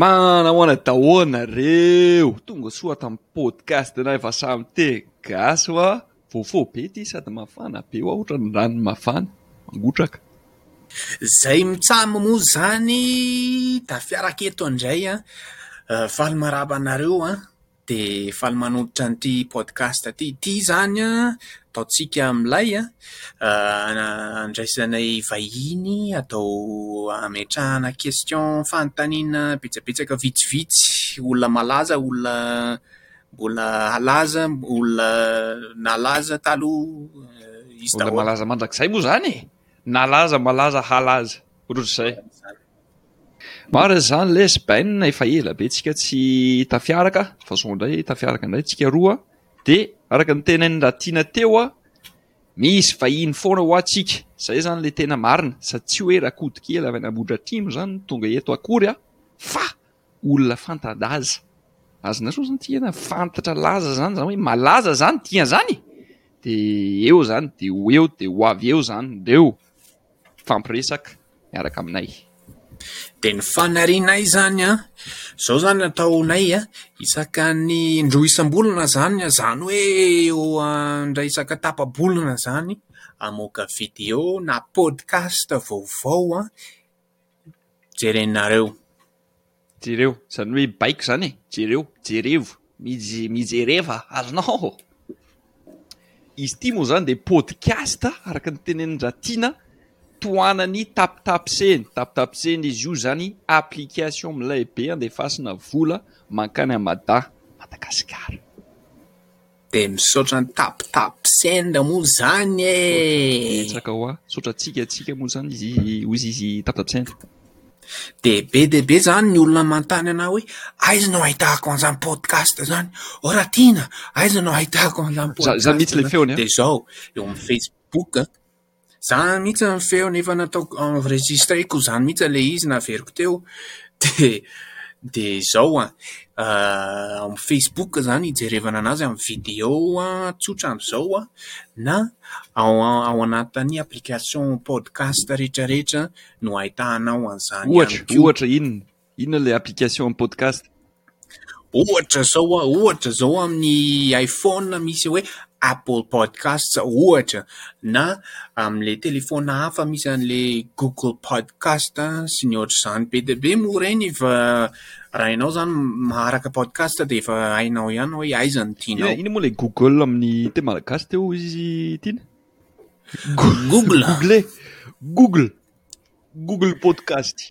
Manahoana daholo nareo, tonga soa tamin'ny podcast nay fa samy te gasy wa, voafo be ty sady mafana be wa otrany rano mafana, mangotraka. Zay mitsam mo zany da fiaraka eto ndray an! Faly maraba anareo an! dia faly manolotra an'ity podcast ity. Ity izany an, ataontsika milay an, andraisanay vahiny atao hametrahana question, fanontaniana betsabetsaka vitsivitsy, olona malaza, olona mbola halaza, olona nalaza taloha, izy daholo. Olona malaza mandrakizay moa izany e! Nalaza, malaza, halaza, ohatr'izay. Marina izany les bainina efa ela be tsika tsy tafiaraka fa zao indray tafiaraka indray tsika roa de araka ny tena ny ratina teo a misy vahiny foana ho atsika zay zany le tena marina sady tsy hoe rakody kely avy anambodratrimo zany tonga eto akory a fa olona fantadaza azona soa zany tiana fantatra laza zany zany hoe malaza zany tian zany de eo zany de ho eo de ho avy eo zany ndreo mifampiresaka miaraka aminay. Dia ny fanarianay izany an, izao izany no ataonay an, isaka ny indroa isam-bolana izany, izany hoe eo indray isaka tapa-bolana izany, hamoaka video na podcast vaovao an, jerenareo. Jereo, izany hoe baiko izany e! Jereo, jerevo, mije, mijereva, azonao ô! Izy ity moa izany dia podcast araka ny tenenin-dRatiana tohanany tapitapsehiny, tapitapsehiny izy io izany application milay be andefasina vola mankany amin'i Mada, Madagasikara. Dia misaotra an'i TapTapSend moa izany e! Misaotra betsaka hoa, misaotra antsika antsika moa izany izy hoy izy TapTapSend. Dia be dia be izany ny olona manontany anah hoe aiza no ahitako an'izany podcast izany? Oh Ratiana, aiza no ahitako an'izany podcast izany? Izany mihitsy ilay feony an! Dia izao, eo amin'ny Facebook an! Zany mihitsy ny feony efa nataoko enregistreko zany mihitsy ilay izy naveriko teo dia dia izao an! amin'ny facebook zany hijerevana an'azy amin'ny video tsotra amin'izao an! na ao ao anatin'ny application podcast rehetra rehetra no ahitanao an'izany ihany koa. Ohatra, ohatra inona? Inona ilay application amin'ny podcast? Ohatra zao hoa, ohatra zao amin'ny iPhone misy hoe Apple Podcasts ohatra, na amin'ilay telefaona hafa misy an'ilay Google Podcast sy ny ohatr'izany. Be dia be moa ireny fa raha ianao izany maharaka podcast dia efa hainao ihany hoe aiza no tianao. Inona moa ilay Google amin'ny teny malagasy teo izy tiana? Google. Google. Google. Google Podcast.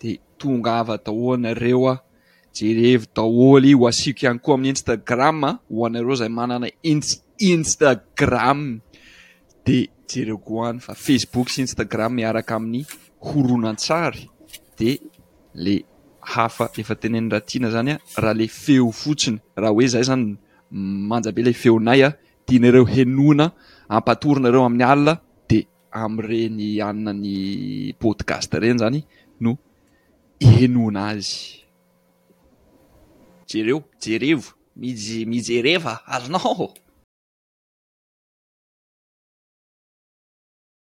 De tongava daholo nareo a! Jerevo daholo io, asiako ihany koa amin'ny Instagram a! ho anareo izay manana Instagram de jereo koa any fa Facebook sy Instagram miaraka amin'ny horonantsary de le hafa efa tenenin'i Ratiana zany a! raha le feo fotsiny, raha hoe zay zany manja be le feonay a! tianareo henoina ampatorina reo amin'ny alina de amin'ireny hanina ny podcast ireny izany no hihenoana azy. Jereo, jerevo, mijereva ary naho.